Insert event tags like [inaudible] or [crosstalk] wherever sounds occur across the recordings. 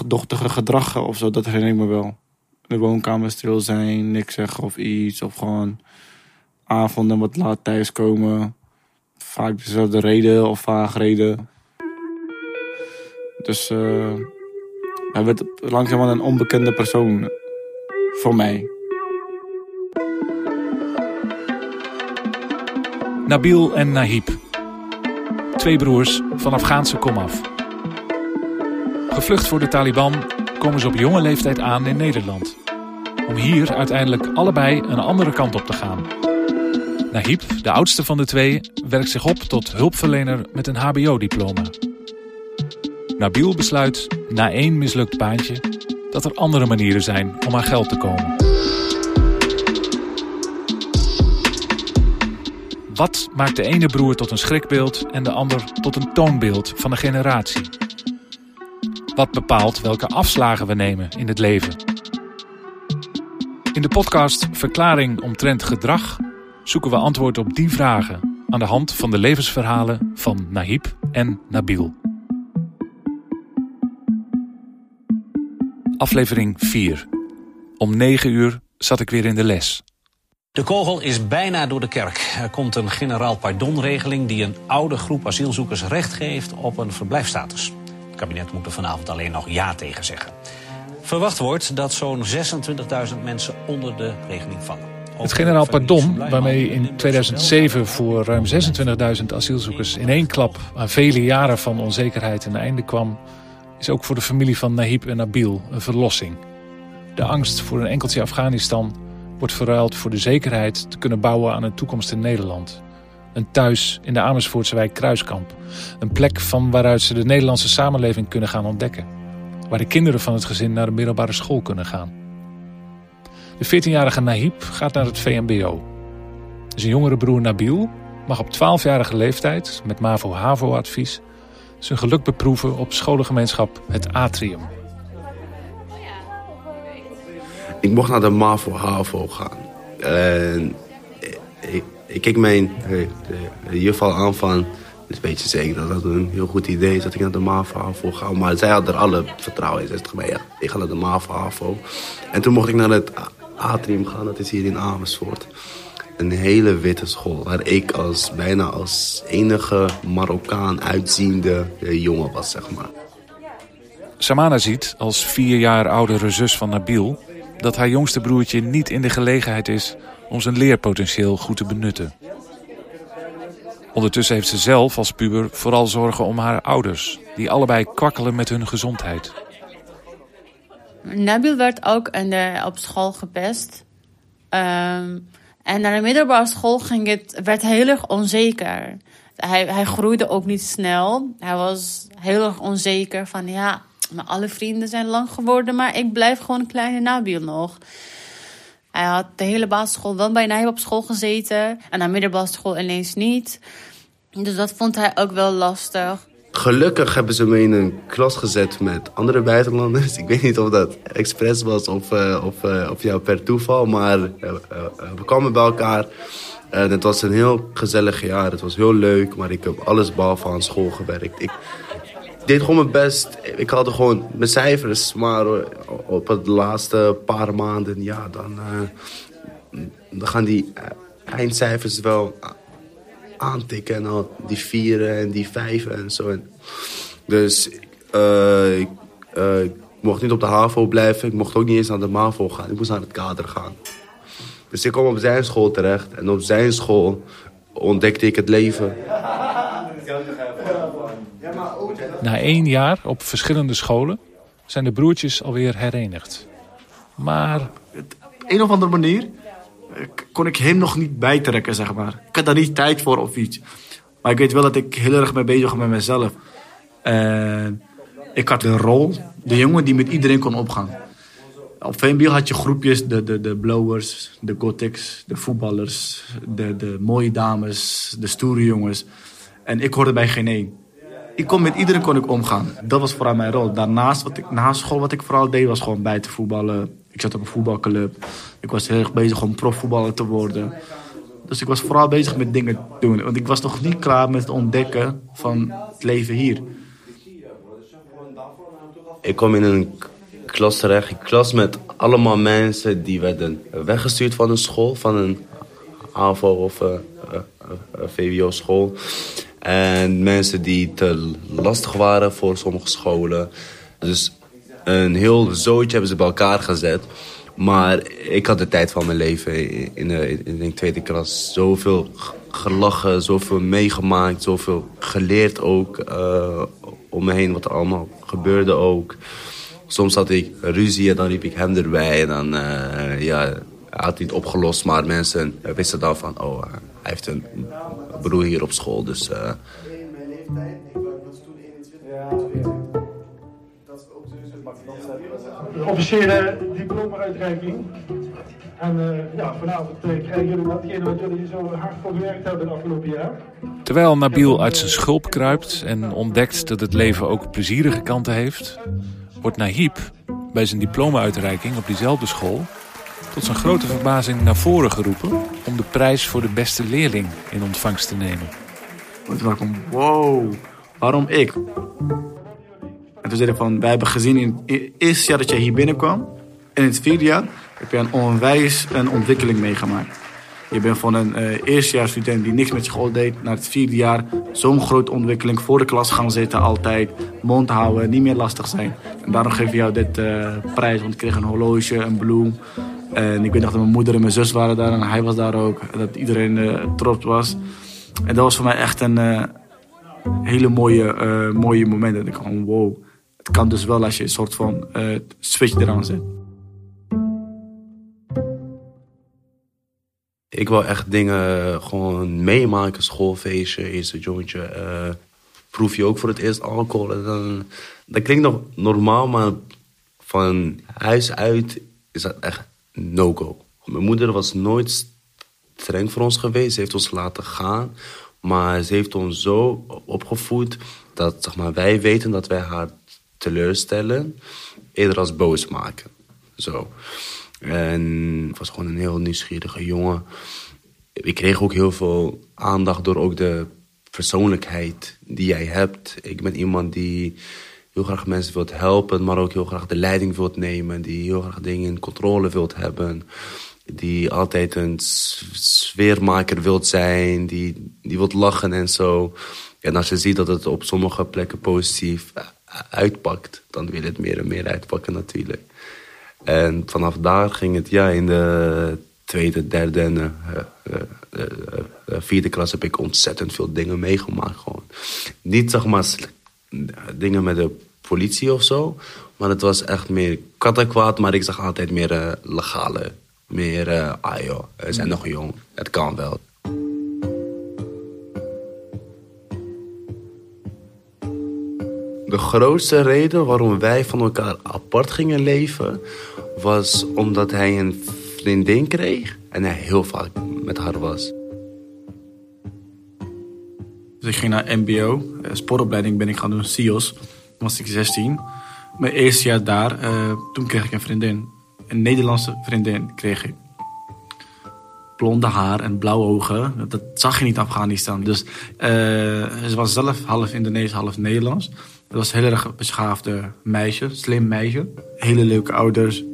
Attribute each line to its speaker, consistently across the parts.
Speaker 1: achterdochtige gedrag of zo, dat herinner ik me wel. De woonkamer stil zijn, niks zeggen of iets. Of gewoon avonden wat laat thuiskomen. Vaak dezelfde reden of vaag reden. Dus uh, hij werd langzaam een onbekende persoon voor mij.
Speaker 2: Nabil en Nahib. Twee broers van Afghaanse komaf. Gevlucht voor de Taliban komen ze op jonge leeftijd aan in Nederland. Om hier uiteindelijk allebei een andere kant op te gaan. Nahib, de oudste van de twee, werkt zich op tot hulpverlener met een HBO-diploma. Nabil besluit, na één mislukt baantje, dat er andere manieren zijn om aan geld te komen. Wat maakt de ene broer tot een schrikbeeld en de ander tot een toonbeeld van een generatie? Wat bepaalt welke afslagen we nemen in het leven? In de podcast Verklaring omtrent gedrag zoeken we antwoord op die vragen aan de hand van de levensverhalen van Nahib en Nabil. Aflevering 4. Om 9 uur zat ik weer in de les.
Speaker 3: De kogel is bijna door de kerk. Er komt een generaal pardonregeling die een oude groep asielzoekers recht geeft op een verblijfstatus. Kabinet moet er vanavond alleen nog ja tegen zeggen. Verwacht wordt dat zo'n 26.000 mensen onder de regeling vallen.
Speaker 2: Het generaal pardon, waarmee in 2007 voor ruim 26.000 asielzoekers in één klap aan vele jaren van onzekerheid een einde kwam, is ook voor de familie van Nahib en Nabil een verlossing. De angst voor een enkeltje Afghanistan wordt verruild voor de zekerheid te kunnen bouwen aan een toekomst in Nederland. Een thuis in de Amersfoortse wijk Kruiskamp. Een plek van waaruit ze de Nederlandse samenleving kunnen gaan ontdekken. Waar de kinderen van het gezin naar de middelbare school kunnen gaan. De 14-jarige Nahib gaat naar het VMBO. Zijn jongere broer Nabil mag op 12-jarige leeftijd, met MAVO-HAVO-advies, zijn geluk beproeven op scholengemeenschap Het Atrium.
Speaker 4: Ik mocht naar de MAVO-HAVO gaan. En ik keek mijn de, juffrouw aan van... Het is een beetje zeker dat dat een heel goed idee is dat ik naar de MAVO-HAVO ga. Maar zij had er alle vertrouwen in. Ze zei, ja, ik ga naar de MAVO-HAVO. En toen mocht ik naar het Atrium gaan, dat is hier in Amersfoort. Een hele witte school, waar ik als, bijna als enige Marokkaan uitziende jongen was, zeg maar.
Speaker 2: Samana ziet, als vier jaar oudere zus van Nabil... dat haar jongste broertje niet in de gelegenheid is om zijn leerpotentieel goed te benutten. Ondertussen heeft ze zelf als puber vooral zorgen om haar ouders... die allebei kwakkelen met hun gezondheid.
Speaker 5: Nabil werd ook in de, op school gepest. Ehm, en naar de middelbare school ging het, werd heel erg onzeker. Hij, hij groeide ook niet snel. Hij was heel erg onzeker van ja, mijn alle vrienden zijn lang geworden, maar ik blijf gewoon een kleine Nabil nog. Hij had de hele basisschool wel bijna op school gezeten en de middelbare school ineens niet. Dus dat vond hij ook wel lastig.
Speaker 4: Gelukkig hebben ze me in een klas gezet met andere buitenlanders. [laughs] Ik weet niet of dat expres was of, uh, of, uh, of ja, per toeval, maar uh, we kwamen bij elkaar. En het was een heel gezellig jaar. Het was heel leuk, maar ik heb alles behalve aan school gewerkt. Ik deed gewoon mijn best. Ik had gewoon mijn cijfers, maar op het laatste paar maanden, ja, dan, dan gaan die eindcijfers wel aantikken. En al die vieren en die vijven en zo. Dus ik, ik, mocht niet op de HAVO blijven. Ik mocht ook niet eens naar de MAVO gaan. Ik moest naar het kader gaan. Dus ik kwam op zijn school terecht. En op zijn school ontdekte ik het leven. [laughs]
Speaker 2: Na één jaar op verschillende scholen zijn de broertjes alweer herenigd. Maar...
Speaker 1: Op een of andere manier kon ik hem nog niet bijtrekken, zeg maar. Ik had daar niet tijd voor of iets. Maar ik weet wel dat ik heel erg mee bezig was met mezelf. En ik had een rol, de jongen die met iedereen kon opgaan. Op VMB had je groepjes, de, de, de blowers, de gothics, de voetballers, de, de mooie dames, de stoere jongens. En ik hoorde bij geen één. Ik kon met iedereen kon ik omgaan. Dat was vooral mijn rol. Daarnaast, wat ik, na school, wat ik vooral deed, was gewoon bij te voetballen. Ik zat op een voetbalclub. Ik was heel erg bezig om profvoetballer te worden. Dus ik was vooral bezig met dingen doen. Want ik was nog niet klaar met het ontdekken van het leven hier.
Speaker 4: Ik kwam in een klas terecht. Een klas met allemaal mensen die werden weggestuurd van een school. Van een AVO of uh, VWO-school. En mensen die te lastig waren voor sommige scholen. Dus een heel zootje hebben ze bij elkaar gezet. Maar ik had de tijd van mijn leven in de, in de tweede klas. Zoveel gelachen, zoveel meegemaakt, zoveel geleerd ook uh, om me heen wat er allemaal gebeurde ook. Soms had ik ruzie en dan riep ik hem erbij en dan uh, ja, had hij het opgelost. Maar mensen wisten dan van, oh, hij heeft een broer hier op school, dus... Uh,
Speaker 6: de officiële diploma-uitreiking. En uh, ja, vanavond uh, krijgen jullie datgene wat jullie zo hard voor gewerkt hebben het afgelopen jaar.
Speaker 2: Terwijl Nabil uit zijn schulp kruipt en ontdekt dat het leven ook plezierige kanten heeft, wordt Nahib bij zijn diploma-uitreiking op diezelfde school tot zijn grote verbazing naar voren geroepen om de prijs voor de beste leerling in ontvangst te nemen.
Speaker 1: En toen dacht ik wow, waarom ik? En toen zei ik van, wij hebben gezien in het eerste jaar dat jij hier binnenkwam, en in het vierde jaar heb je een onwijs een ontwikkeling meegemaakt. Je bent van een uh, eerstejaarsstudent die niks met school deed, naar het vierde jaar zo'n grote ontwikkeling voor de klas gaan zitten altijd, mond houden, niet meer lastig zijn. En daarom geef ik jou dit uh, prijs, want ik kreeg een horloge, een bloem. En ik weet nog dat mijn moeder en mijn zus waren daar en hij was daar ook. En dat iedereen uh, trots was. En dat was voor mij echt een hele mooie, mooie moment. Dat ik gewoon, wow, het kan dus wel als je een soort van switch eraan zet.
Speaker 4: Ik wil echt dingen gewoon meemaken. Schoolfeestje, eerste jointje. Proef je ook voor het eerst alcohol. En dan, dat klinkt nog normaal, maar van huis uit is dat echt no-go. Mijn moeder was nooit streng voor ons geweest. Ze heeft ons laten gaan. Maar ze heeft ons zo opgevoed dat zeg maar, wij weten dat wij haar teleurstellen. Eerder als boos maken. Zo. En het was gewoon een heel nieuwsgierige jongen. Ik kreeg ook heel veel aandacht door ook de persoonlijkheid die jij hebt. Ik ben iemand die heel graag mensen wilt helpen, maar ook heel graag de leiding wilt nemen. Die heel graag dingen in controle wilt hebben. Die altijd een sfeermaker wilt zijn, die, die wilt lachen en zo. En als je ziet dat het op sommige plekken positief uitpakt, dan wil het meer en meer uitpakken natuurlijk. En vanaf daar ging het, ja, in de tweede, derde en uh, uh, vierde klas heb ik ontzettend veel dingen meegemaakt. Gewoon. Niet zeg maar dingen met de politie of zo, maar het was echt meer kattenkwaad, maar ik zag altijd meer legale. Meer, ah joh, we zijn nog jong, het kan wel. De grootste reden waarom wij van elkaar apart gingen leven... was omdat hij een vriendin kreeg en hij heel vaak met haar was.
Speaker 1: Dus ik ging naar mbo, eh, sportopleiding ben ik gaan doen, SIOS. Toen was ik 16. Mijn eerste jaar daar, uh, toen kreeg ik een vriendin. Een Nederlandse vriendin kreeg ik. Blonde haar en blauwe ogen. Dat zag je niet in Afghanistan. Dus uh, ze was zelf half Indonesisch, half Nederlands. Het was een heel erg beschaafde meisje, slim meisje. Hele leuke ouders.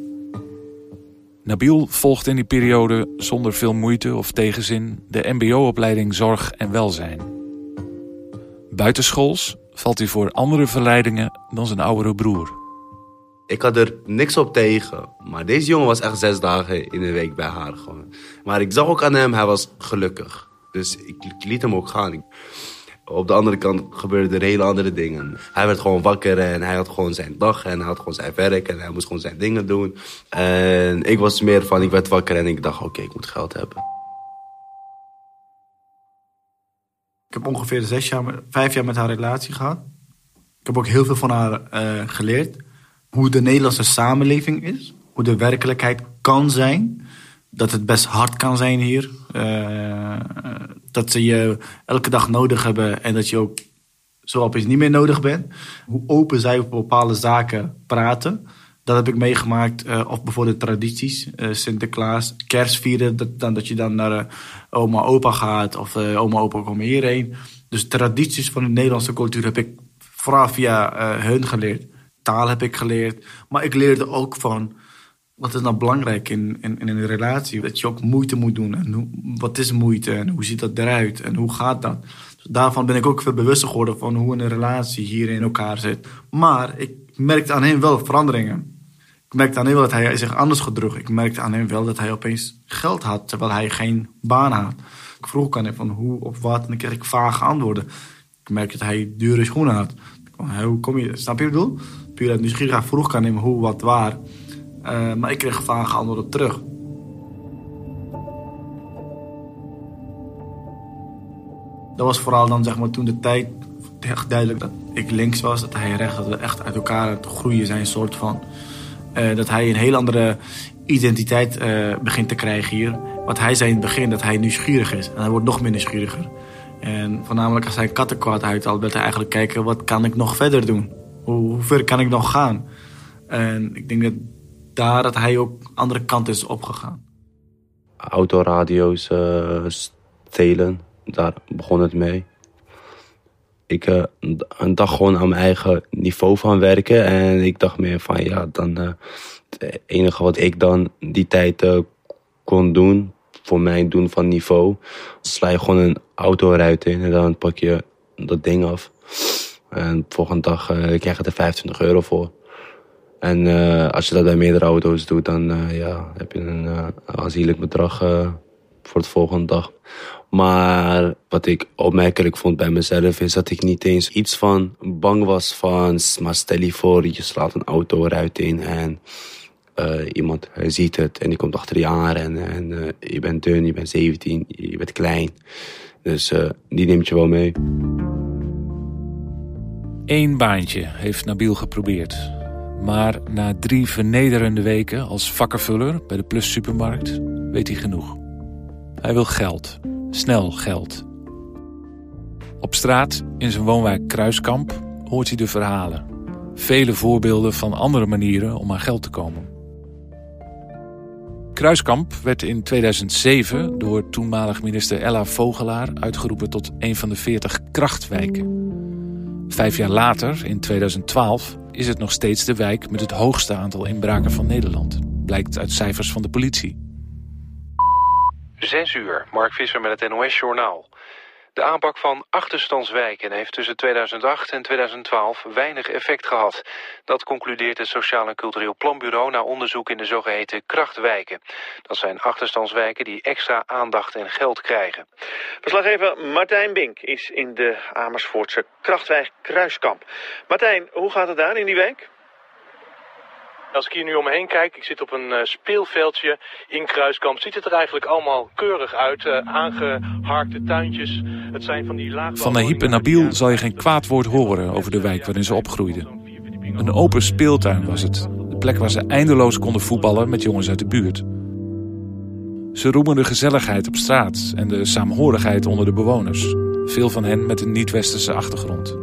Speaker 2: Nabil volgt in die periode zonder veel moeite of tegenzin de mbo-opleiding Zorg en Welzijn. Buitenschools valt hij voor andere verleidingen dan zijn oudere broer.
Speaker 4: Ik had er niks op tegen, maar deze jongen was echt zes dagen in de week bij haar. Gewoon. Maar ik zag ook aan hem, hij was gelukkig. Dus ik liet hem ook gaan. Op de andere kant gebeurden er hele andere dingen. Hij werd gewoon wakker en hij had gewoon zijn dag en hij had gewoon zijn werk en hij moest gewoon zijn dingen doen. En ik was meer van, ik werd wakker en ik dacht, oké, ik moet geld hebben.
Speaker 1: Ongeveer zes jaar, vijf jaar met haar relatie gehad. Ik heb ook heel veel van haar uh, geleerd. Hoe de Nederlandse samenleving is. Hoe de werkelijkheid kan zijn dat het best hard kan zijn hier. Uh, dat ze je elke dag nodig hebben en dat je ook zo opeens niet meer nodig bent. Hoe open zij op bepaalde zaken praten. Dat heb ik meegemaakt. Uh, of bijvoorbeeld tradities. Uh, Sinterklaas, kerstvieren. Dat, dan, dat je dan naar oma opa gaat. Of oma opa komen hierheen. Dus tradities van de Nederlandse cultuur heb ik vooral via hun geleerd. taal heb ik geleerd. Maar ik leerde ook van, wat is nou belangrijk in, in, in een relatie? Dat je ook moeite moet doen. En hoe, wat is moeite en hoe ziet dat eruit en hoe gaat dat? Dus daarvan ben ik ook veel bewuster geworden van hoe een relatie hier in elkaar zit. Maar ik merkte aan hem wel veranderingen. Ik merkte aan hem wel dat hij zich anders gedroeg. Ik merkte aan hem wel dat hij opeens geld had, terwijl hij geen baan had. Ik vroeg aan hem van hoe of wat en dan kreeg ik vage antwoorden. Ik merkte dat hij dure schoenen had. Hoe kom je, snap je wat ik bedoel? Puur uit vroeg aan hem hoe, wat, waar. Uh, maar ik kreeg vage antwoorden terug. Dat was vooral dan zeg maar toen de tijd echt duidelijk dat ik links was, dat hij rechts, dat we echt uit elkaar het groeien zijn, soort van. Uh, dat hij een heel andere identiteit uh, begint te krijgen hier. Wat hij zei in het begin, dat hij nieuwsgierig is. En hij wordt nog meer nieuwsgieriger. En voornamelijk als hij kattenkwaad uithaalt, wil hij eigenlijk kijken, wat kan ik nog verder doen? Hoe, hoe ver kan ik nog gaan? En ik denk dat daar dat hij ook andere kant is opgegaan.
Speaker 4: Autoradio's uh, stelen, daar begon het mee. Ik uh, een dag gewoon aan mijn eigen niveau van werken. En ik dacht meer van ja, dan uh, het enige wat ik dan die tijd kon doen, voor mijn doen van niveau, sla je gewoon een autoruit in en dan pak je dat ding af. En de volgende dag krijg je er 25 euro voor. En als je dat bij meerdere auto's doet, dan ja, heb je een aanzienlijk bedrag voor de volgende dag. Maar wat ik opmerkelijk vond bij mezelf is dat ik niet eens iets van bang was van, maar stel je voor, je slaat een auto eruit in en iemand ziet het en die komt achter je aan en, en je bent dun, je bent 17, je bent klein. Dus die neemt je wel mee.
Speaker 2: Eén baantje heeft Nabil geprobeerd. Maar na drie vernederende weken als vakkenvuller bij de Plus Supermarkt weet hij genoeg. Hij wil geld. Snel geld. Op straat, in zijn woonwijk Kruiskamp, hoort hij de verhalen. Vele voorbeelden van andere manieren om aan geld te komen. Kruiskamp werd in 2007 door toenmalig minister Ella Vogelaar uitgeroepen tot een van de 40 krachtwijken. Vijf jaar later, in 2012, is het nog steeds de wijk met het hoogste aantal inbraken van Nederland. Blijkt uit cijfers van de politie.
Speaker 7: Zes uur, Mark Visser met het NOS-journaal. De aanpak van achterstandswijken heeft tussen 2008 en 2012 weinig effect gehad. Dat concludeert het Sociaal en Cultureel Planbureau na onderzoek in de zogeheten krachtwijken. Dat zijn achterstandswijken die extra aandacht en geld krijgen. Verslaggever Martijn Bink is in de Amersfoortse krachtwijk Kruiskamp. Martijn, hoe gaat het daar in die wijk?
Speaker 8: Als ik hier nu om me heen kijk, ik zit op een uh, speelveldje in Kruiskamp. Ziet het er eigenlijk allemaal keurig uit. Uh, aangeharkte tuintjes. Het zijn van die laag...
Speaker 2: Van Nahib en Nabil zal je geen kwaad woord horen over de wijk waarin ze opgroeiden. Een open speeltuin was het. De plek waar ze eindeloos konden voetballen met jongens uit de buurt. Ze roemen de gezelligheid op straat en de saamhorigheid onder de bewoners. Veel van hen met een niet-westerse achtergrond.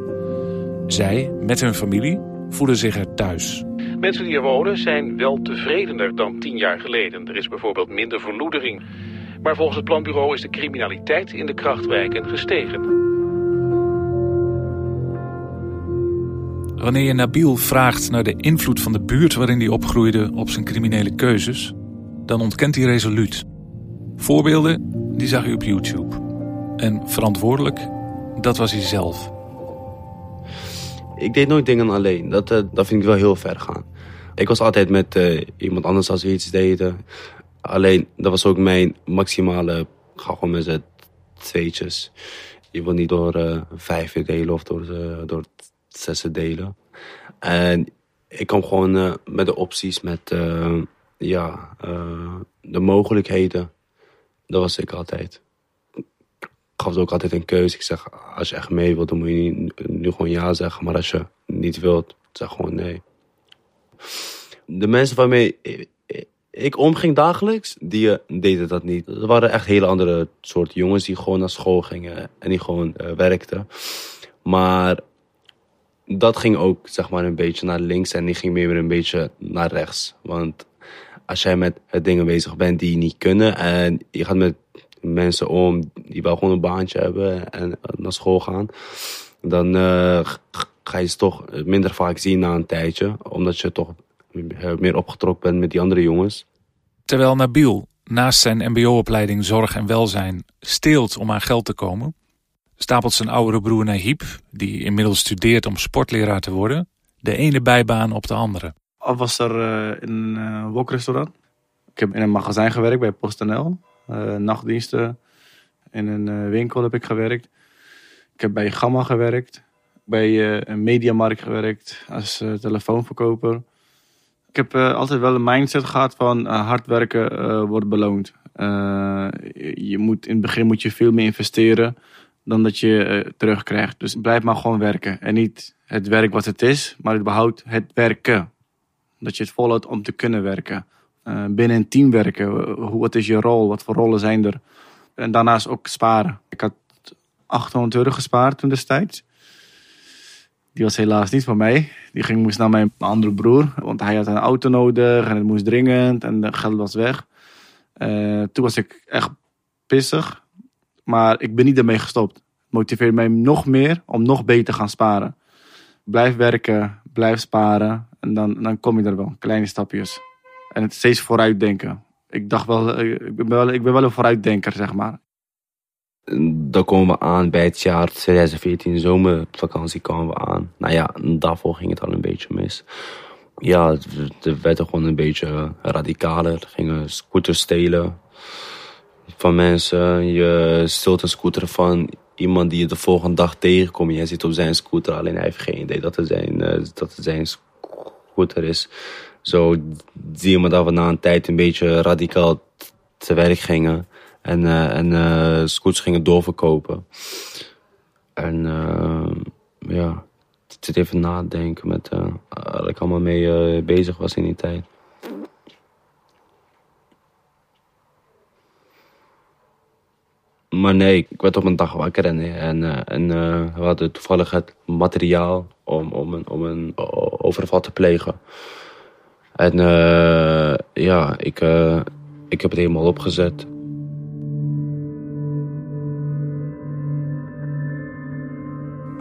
Speaker 2: Zij, met hun familie, voelen zich er thuis.
Speaker 7: Mensen die er wonen zijn wel tevredener dan tien jaar geleden. Er is bijvoorbeeld minder verloedering. Maar volgens het planbureau is de criminaliteit in de krachtwijken gestegen.
Speaker 2: Wanneer je Nabil vraagt naar de invloed van de buurt waarin hij opgroeide op zijn criminele keuzes, dan ontkent hij resoluut. Voorbeelden, die zag hij op YouTube. En verantwoordelijk, dat was hij zelf.
Speaker 4: Ik deed nooit dingen alleen. Dat, uh, dat vind ik wel heel ver gaan. Ik was altijd met uh, iemand anders als we iets deden. Alleen, dat was ook mijn maximale... Ga gewoon met z'n tweetjes. Je wil niet door uh, vijf delen of door, uh, door zes delen. En ik kwam gewoon met de opties, met ja, de mogelijkheden. Dat was ik altijd. Ik gaf ook altijd een keuze. Ik zeg, als je echt mee wilt, dan moet je nu gewoon ja zeggen. Maar als je niet wilt, zeg gewoon nee de mensen waarmee ik omging dagelijks, die uh, deden dat niet. Er waren echt hele andere soort jongens die gewoon naar school gingen en die gewoon uh, werkten. Maar dat ging ook zeg maar een beetje naar links en die ging meer een beetje naar rechts. Want als jij met dingen bezig bent die je niet kunnen en je gaat met mensen om die wel gewoon een baantje hebben en naar school gaan, dan ga je ze toch minder vaak zien na een tijdje. Omdat je toch meer opgetrokken bent met die andere jongens.
Speaker 2: Terwijl Nabil naast zijn mbo-opleiding Zorg en Welzijn steelt om aan geld te komen, stapelt zijn oudere broer Nahib, die inmiddels studeert om sportleraar te worden, de ene bijbaan op de andere.
Speaker 1: Al was er uh, in een uh, wokrestaurant. Ik heb in een magazijn gewerkt bij PostNL. Uh, nachtdiensten. In een winkel heb ik gewerkt. Ik heb bij Gamma gewerkt. Bij een mediamarkt gewerkt als telefoonverkoper. Ik heb altijd wel een mindset gehad van hard werken wordt beloond. je moet, in het begin moet je veel meer investeren dan dat je terugkrijgt. Dus blijf maar gewoon werken. En niet het werk wat het is, maar überhaupt het werken. Dat je het volhoudt om te kunnen werken. Binnen een team werken. Hoe, wat is je rol? Wat voor rollen zijn er? En daarnaast ook sparen. Ik had 800 euro gespaard toen destijds. Die was helaas niet van mij. Die ging, moest naar mijn andere broer. Want hij had een auto nodig en het moest dringend en de geld was weg. Uh, toen was ik echt pissig. Maar ik ben niet ermee gestopt. Het motiveert mij nog meer om nog beter te gaan sparen. Blijf werken, blijf sparen. En dan, dan kom je er wel. Kleine stapjes. En het steeds vooruitdenken. Ik dacht wel, ik ben wel, ik ben wel een vooruitdenker, zeg maar.
Speaker 4: Dan komen we aan bij het jaar 2014, zomervakantie kwamen we aan. Nou ja, daarvoor ging het al een beetje mis. Ja, het werd gewoon een beetje radicaler. Gingen scooters stelen van mensen. Je stilt een scooter van iemand die je de volgende dag tegenkomt. Jij zit op zijn scooter, alleen hij heeft geen idee dat het zijn, uh, dat het zijn scooter is. Zo zie je me dat we na een tijd een beetje radicaal te werk gingen. En, uh, en uh, scooters gingen doorverkopen. En ja, ik zit even nadenken met waar ik allemaal mee bezig was in die tijd. Maar nee, ik werd op een dag wakker en, en, eh, we hadden toevallig het materiaal om, om, een, om een overval te plegen. En ja, ik, ik heb het helemaal opgezet.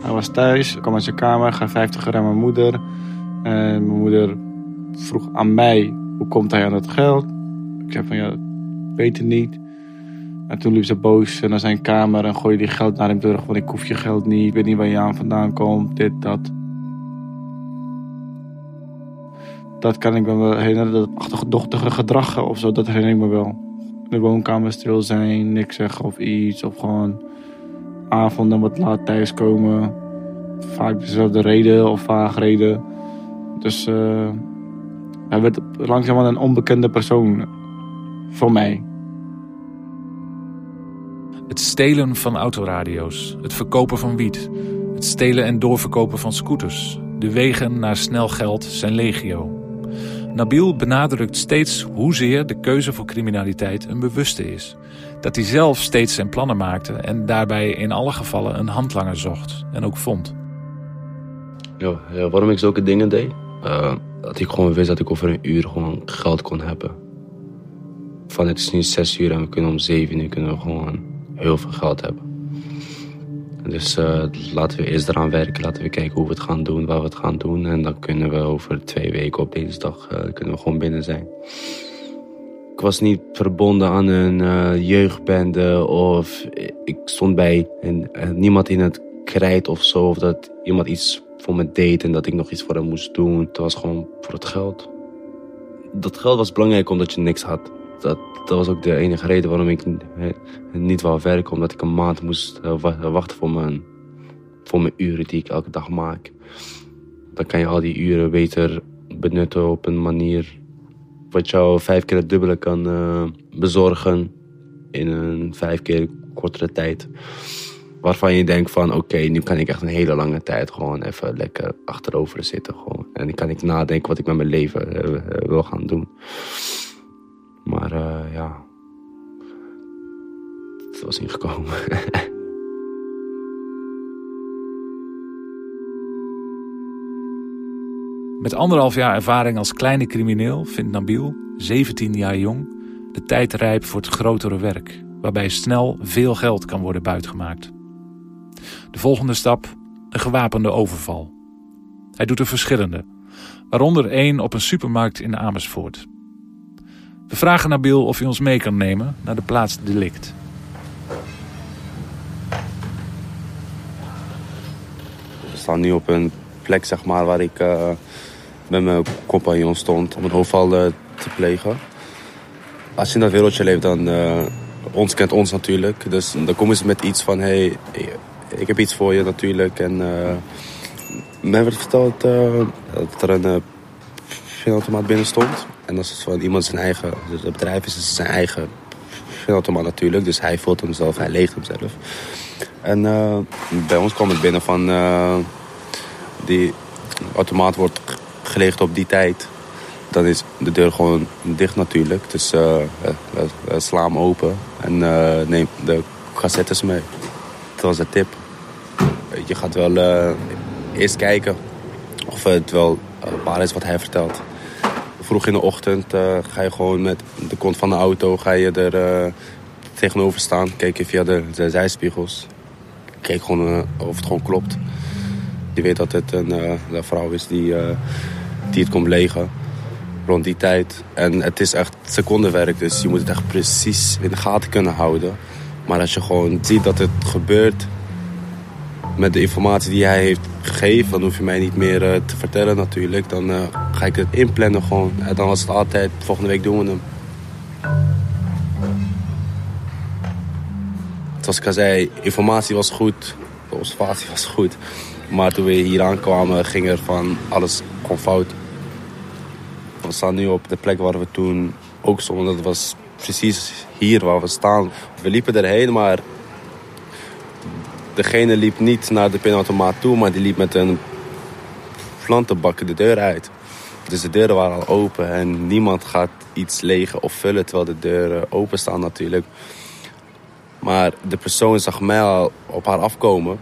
Speaker 1: Hij was thuis, kwam uit zijn kamer, gaf 50 gram aan mijn moeder. En mijn moeder vroeg aan mij, hoe komt hij aan dat geld? Ik zei van, ja, weet het niet. En toen liep ze boos naar zijn kamer en gooide die geld naar hem terug. Want ik hoef je geld niet, ik weet niet waar je aan vandaan komt, dit, dat. Dat kan ik me wel herinneren, dat achterdochtige gedrag of zo, dat herinner ik me wel. De woonkamer stil zijn, niks zeggen of iets. Of gewoon avonden wat laat thuiskomen. Vaak dezelfde reden of vaag reden. Dus uh, hij werd langzaam een onbekende persoon voor mij.
Speaker 2: Het stelen van autoradio's, het verkopen van wiet, het stelen en doorverkopen van scooters. De wegen naar snel geld zijn legio. Nabil benadrukt steeds hoezeer de keuze voor criminaliteit een bewuste is. Dat hij zelf steeds zijn plannen maakte en daarbij in alle gevallen een handlanger zocht en ook vond.
Speaker 4: Ja, waarom ik zulke dingen deed? Uh, dat ik gewoon wist dat ik over een uur gewoon geld kon hebben. Van het is nu zes uur en we kunnen om zeven uur kunnen we gewoon heel veel geld hebben. Dus uh, laten we eerst eraan werken. Laten we kijken hoe we het gaan doen, waar we het gaan doen. En dan kunnen we over twee weken op deze dag uh, kunnen we gewoon binnen zijn. Ik was niet verbonden aan een uh, jeugdbende of ik stond bij en, niemand in het krijt of zo. Of dat iemand iets voor me deed en dat ik nog iets voor hem moest doen. Het was gewoon voor het geld. Dat geld was belangrijk omdat je niks had dat, dat was ook de enige reden waarom ik niet wou werken. Omdat ik een maand moest eh, wachten voor mijn, voor mijn uren die ik elke dag maak. Dan kan je al die uren beter benutten op een manier wat jou vijf keer het dubbele kan uh, bezorgen in een vijf keer kortere tijd. Waarvan je denkt van oké, nu kan ik echt een hele lange tijd gewoon even lekker achterover zitten. Gewoon. En dan kan ik nadenken wat ik met mijn leven uh, wil gaan doen. Maar ja, het was ingekomen. [laughs]
Speaker 2: Met anderhalf jaar ervaring als kleine crimineel vindt Nabil, 17 jaar jong, de tijd rijp voor het grotere werk, waarbij snel veel geld kan worden buitgemaakt. De volgende stap, een gewapende overval. Hij doet er verschillende, waaronder één op een supermarkt in Amersfoort. We vragen Nabil of hij ons mee kan nemen naar de plaats delict.
Speaker 4: We staan nu op een plek zeg maar, waar ik uh, met mijn compagnon stond om een hoofdval uh, te plegen. Als je in dat wereldje leeft, dan uh, ons kent ons natuurlijk. Dus dan komen ze met iets van, hey, ik heb iets voor je natuurlijk. En mij werd verteld dat er een pinautomaat binnen stond. En dat is van iemand zijn eigen, dus het bedrijf is zijn eigen pinautomaat natuurlijk. Dus hij vult hem zelf, hij leegt hem zelf. En bij ons kwam het binnen van die automaat wordt op die tijd, dan is de deur gewoon dicht natuurlijk. Dus uh, hem open en neem de cassettes mee. Dat was de tip. Je gaat wel eerst kijken of het wel waar is wat hij vertelt. Vroeg in de ochtend ga je gewoon met de kont van de auto ga je er tegenover staan. Kijken via de, zijspiegels. Kijk gewoon of het gewoon klopt. Je weet dat het een, een vrouw is die, die het komt legen. Rond die tijd. En het is echt secondenwerk. Dus je moet het echt precies in de gaten kunnen houden. Maar als je gewoon ziet dat het gebeurt met de informatie die hij heeft gegeven, dan hoef je mij niet meer uh, te vertellen natuurlijk. Dan uh, ga ik het inplannen gewoon. En dan was het altijd, volgende week doen we hem. Zoals ik al zei, informatie was goed, de observatie was goed. Maar toen we hier aankwamen, ging er van alles gewoon fout. We staan nu op de plek waar we toen ook stonden. Dat was precies hier waar we staan. We liepen erheen, maar degene liep niet naar de pinautomaat toe, maar die liep met een plantenbak de deur uit. Dus de deuren waren al open en niemand gaat iets legen of vullen terwijl de deuren open staan natuurlijk. Maar de persoon zag mij al op haar afkomen.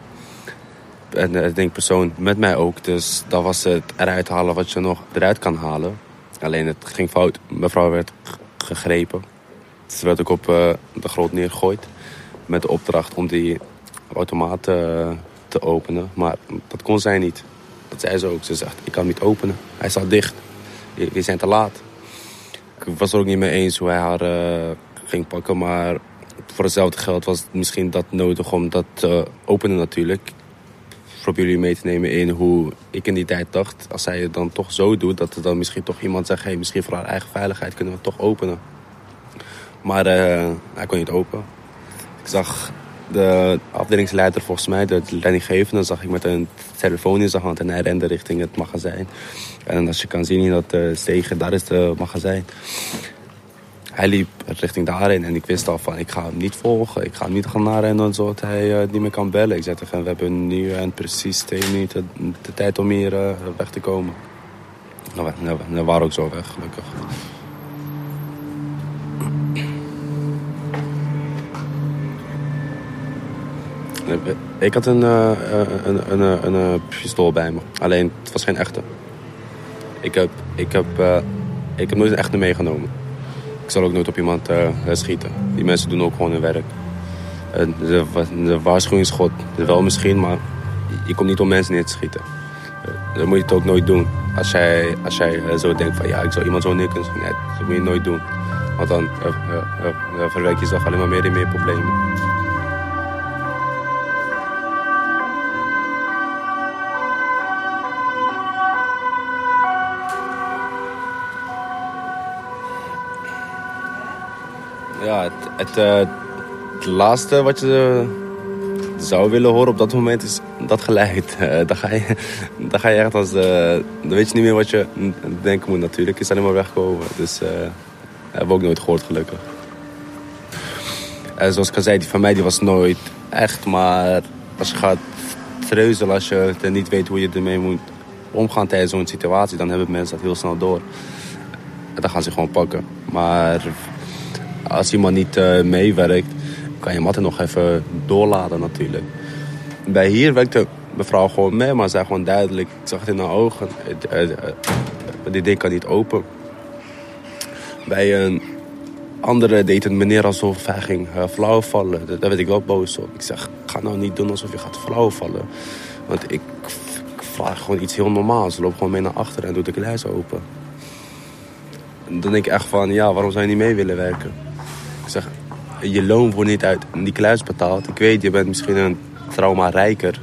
Speaker 4: En eh, ik denk persoon met mij ook. Dus dat was het eruit halen wat je nog eruit kan halen. Alleen het ging fout. Mevrouw werd gegrepen. Ze werd ook op uh, de grond neergegooid. Met de opdracht om die automaat uh, te openen. Maar dat kon zij niet. Dat zei ze ook. Ze zegt, ik kan niet openen. Hij staat dicht. We zijn te laat. Ik was er ook niet mee eens hoe hij haar uh, ging pakken. Maar voor hetzelfde geld was het misschien dat nodig om dat te openen natuurlijk probeer jullie mee te nemen in hoe ik in die tijd dacht. Als zij het dan toch zo doet, dat er dan misschien toch iemand zegt... Hey, misschien voor haar eigen veiligheid kunnen we het toch openen. Maar uh, hij kon niet open. Ik zag de afdelingsleider volgens mij, de leidinggevende... zag ik met een telefoon in zijn hand en hij rende richting het magazijn. En als je kan zien in dat uh, stegen, daar is het magazijn hij liep richting daarin en ik wist al van ik ga hem niet volgen. Ik ga hem niet gaan narennen zodat hij uh, niet meer kan bellen. Ik zei tegen hem, we hebben nu en precies twee minuten de tijd om hier uh, weg te komen. Nou, we, we waren ook zo weg, gelukkig. Ik had een, een, een, een, een, pistool bij me. Alleen, het was geen echte. Ik heb, ik heb, ik heb nooit een echte meegenomen. Ik zal ook nooit op iemand uh, schieten. Die mensen doen ook gewoon hun werk. Uh, de, de waarschuwingsschot wel misschien, maar je komt niet om mensen neer te schieten. Uh, dan moet je het ook nooit doen. Als jij, als jij zo denkt van ja, ik zou iemand zo neer kunnen schieten. Nee, dat moet je nooit doen. Want dan verwerk je jezelf alleen maar meer en meer problemen. Het, uh, het, laatste wat je zou willen horen op dat moment is dat geluid. [laughs] Uh, dan, ga je, [laughs] dan ga je echt als... Dan weet je niet meer wat je denken moet natuurlijk. Is alleen maar wegkomen. Dus dat hebben we ook nooit gehoord gelukkig. En zoals ik al zei, die van mij die was nooit echt. Maar als je gaat treuzelen, als je niet weet hoe je ermee moet omgaan tijdens zo'n situatie... dan hebben mensen dat heel snel door. En dan gaan ze gewoon pakken. Maar als iemand niet uh, meewerkt, kan je matten nog even doorladen natuurlijk. Bij hier werkte mevrouw gewoon mee, maar zei gewoon duidelijk, ik zag het in haar ogen, uh, uh, dit ding kan niet open. Bij een andere deed een meneer alsof hij ging flauwvallen. Daar werd ik wel boos op. Ik zeg, ga nou niet doen alsof je gaat flauwvallen. Want ik vraag gewoon iets heel normaals. Loop gewoon mee naar achteren en doe de kluis open. En dan denk ik echt van, ja, waarom zou je niet mee willen werken? Ik zeg, je loon wordt niet uit kluis betaald. Ik weet, je bent misschien een trauma rijker.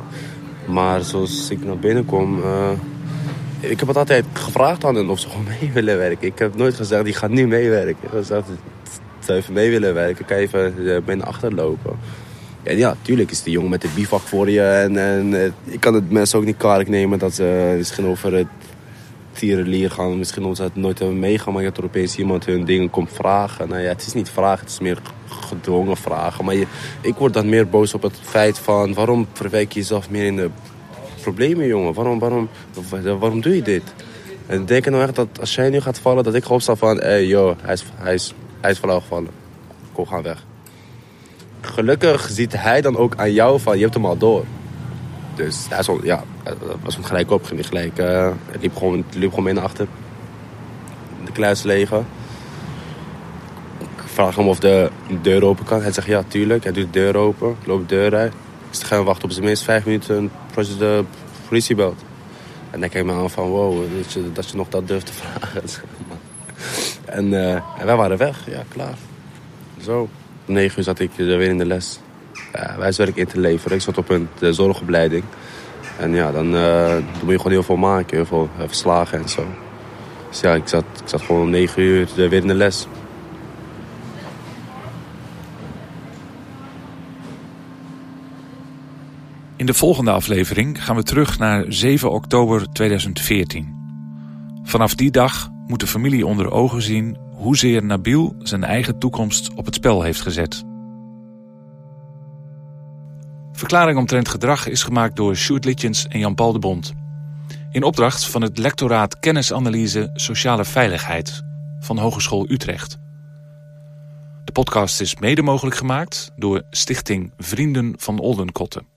Speaker 4: Maar zoals ik naar binnen kom... eh, ik heb het altijd gevraagd aan hen of ze gewoon [laughs] mee willen werken. Ik heb nooit gezegd, die gaat nu meewerken. Ik heb gezegd, zou even mee willen werken, kan je even eh, mee naar achter lopen. En ja, tuurlijk is die jongen met de bivak voor je. En, en eh, ik kan het mensen ook niet kwalijk nemen dat ze misschien over het tierenlier gaan. Misschien omdat ze het nooit hebben meegemaakt. Dat er opeens iemand hun dingen komt vragen. Nou ja, het is niet vragen, het is meer gedwongen vragen. Maar je, ik word dan meer boos op het feit van... waarom verwijk je jezelf meer in de problemen, jongen? Waarom, waarom, waarom doe je dit? En denk je nou echt dat als jij nu gaat vallen... dat ik ga opstaan van... hé, hey, joh, hij is, hij, is, hij is gevallen. Kom, gaan weg. Gelukkig ziet hij dan ook aan jou van... je hebt hem al door. Dus al, ja, dat was hem gelijk op. Ging gelijk, het liep gewoon, het liep gewoon naar achter. De kluis legen. Ik vraag hem of de deur open kan. Hij zegt ja, tuurlijk. Hij doet de deur open, loopt de deur uit. Dus dan gaan wachten op zijn minst vijf minuten voordat de politie belt. En dan kijk ik me aan van wow, dat je, dat nog dat durft te [laughs] vragen. en, uh, en wij waren weg, ja, klaar. Zo. Om negen uur zat ik weer in de les. Ja, wijswerk in te leveren. Ik zat op een de zorgopleiding. En ja, dan, uh, dan moet je gewoon heel veel maken, heel veel uh, verslagen en zo. Dus ja, ik zat, ik zat gewoon negen uur weer in de les.
Speaker 2: In de volgende aflevering gaan we terug naar 7 oktober 2014. Vanaf die dag moet de familie onder ogen zien hoezeer Nabil zijn eigen toekomst op het spel heeft gezet. Verklaring omtrent gedrag is gemaakt door Sjoerd Litjens en Jan-Paul de Bond. In opdracht van het lectoraat Kennisanalyse Sociale Veiligheid van Hogeschool Utrecht. De podcast is mede mogelijk gemaakt door Stichting Vrienden van Oldenkotten.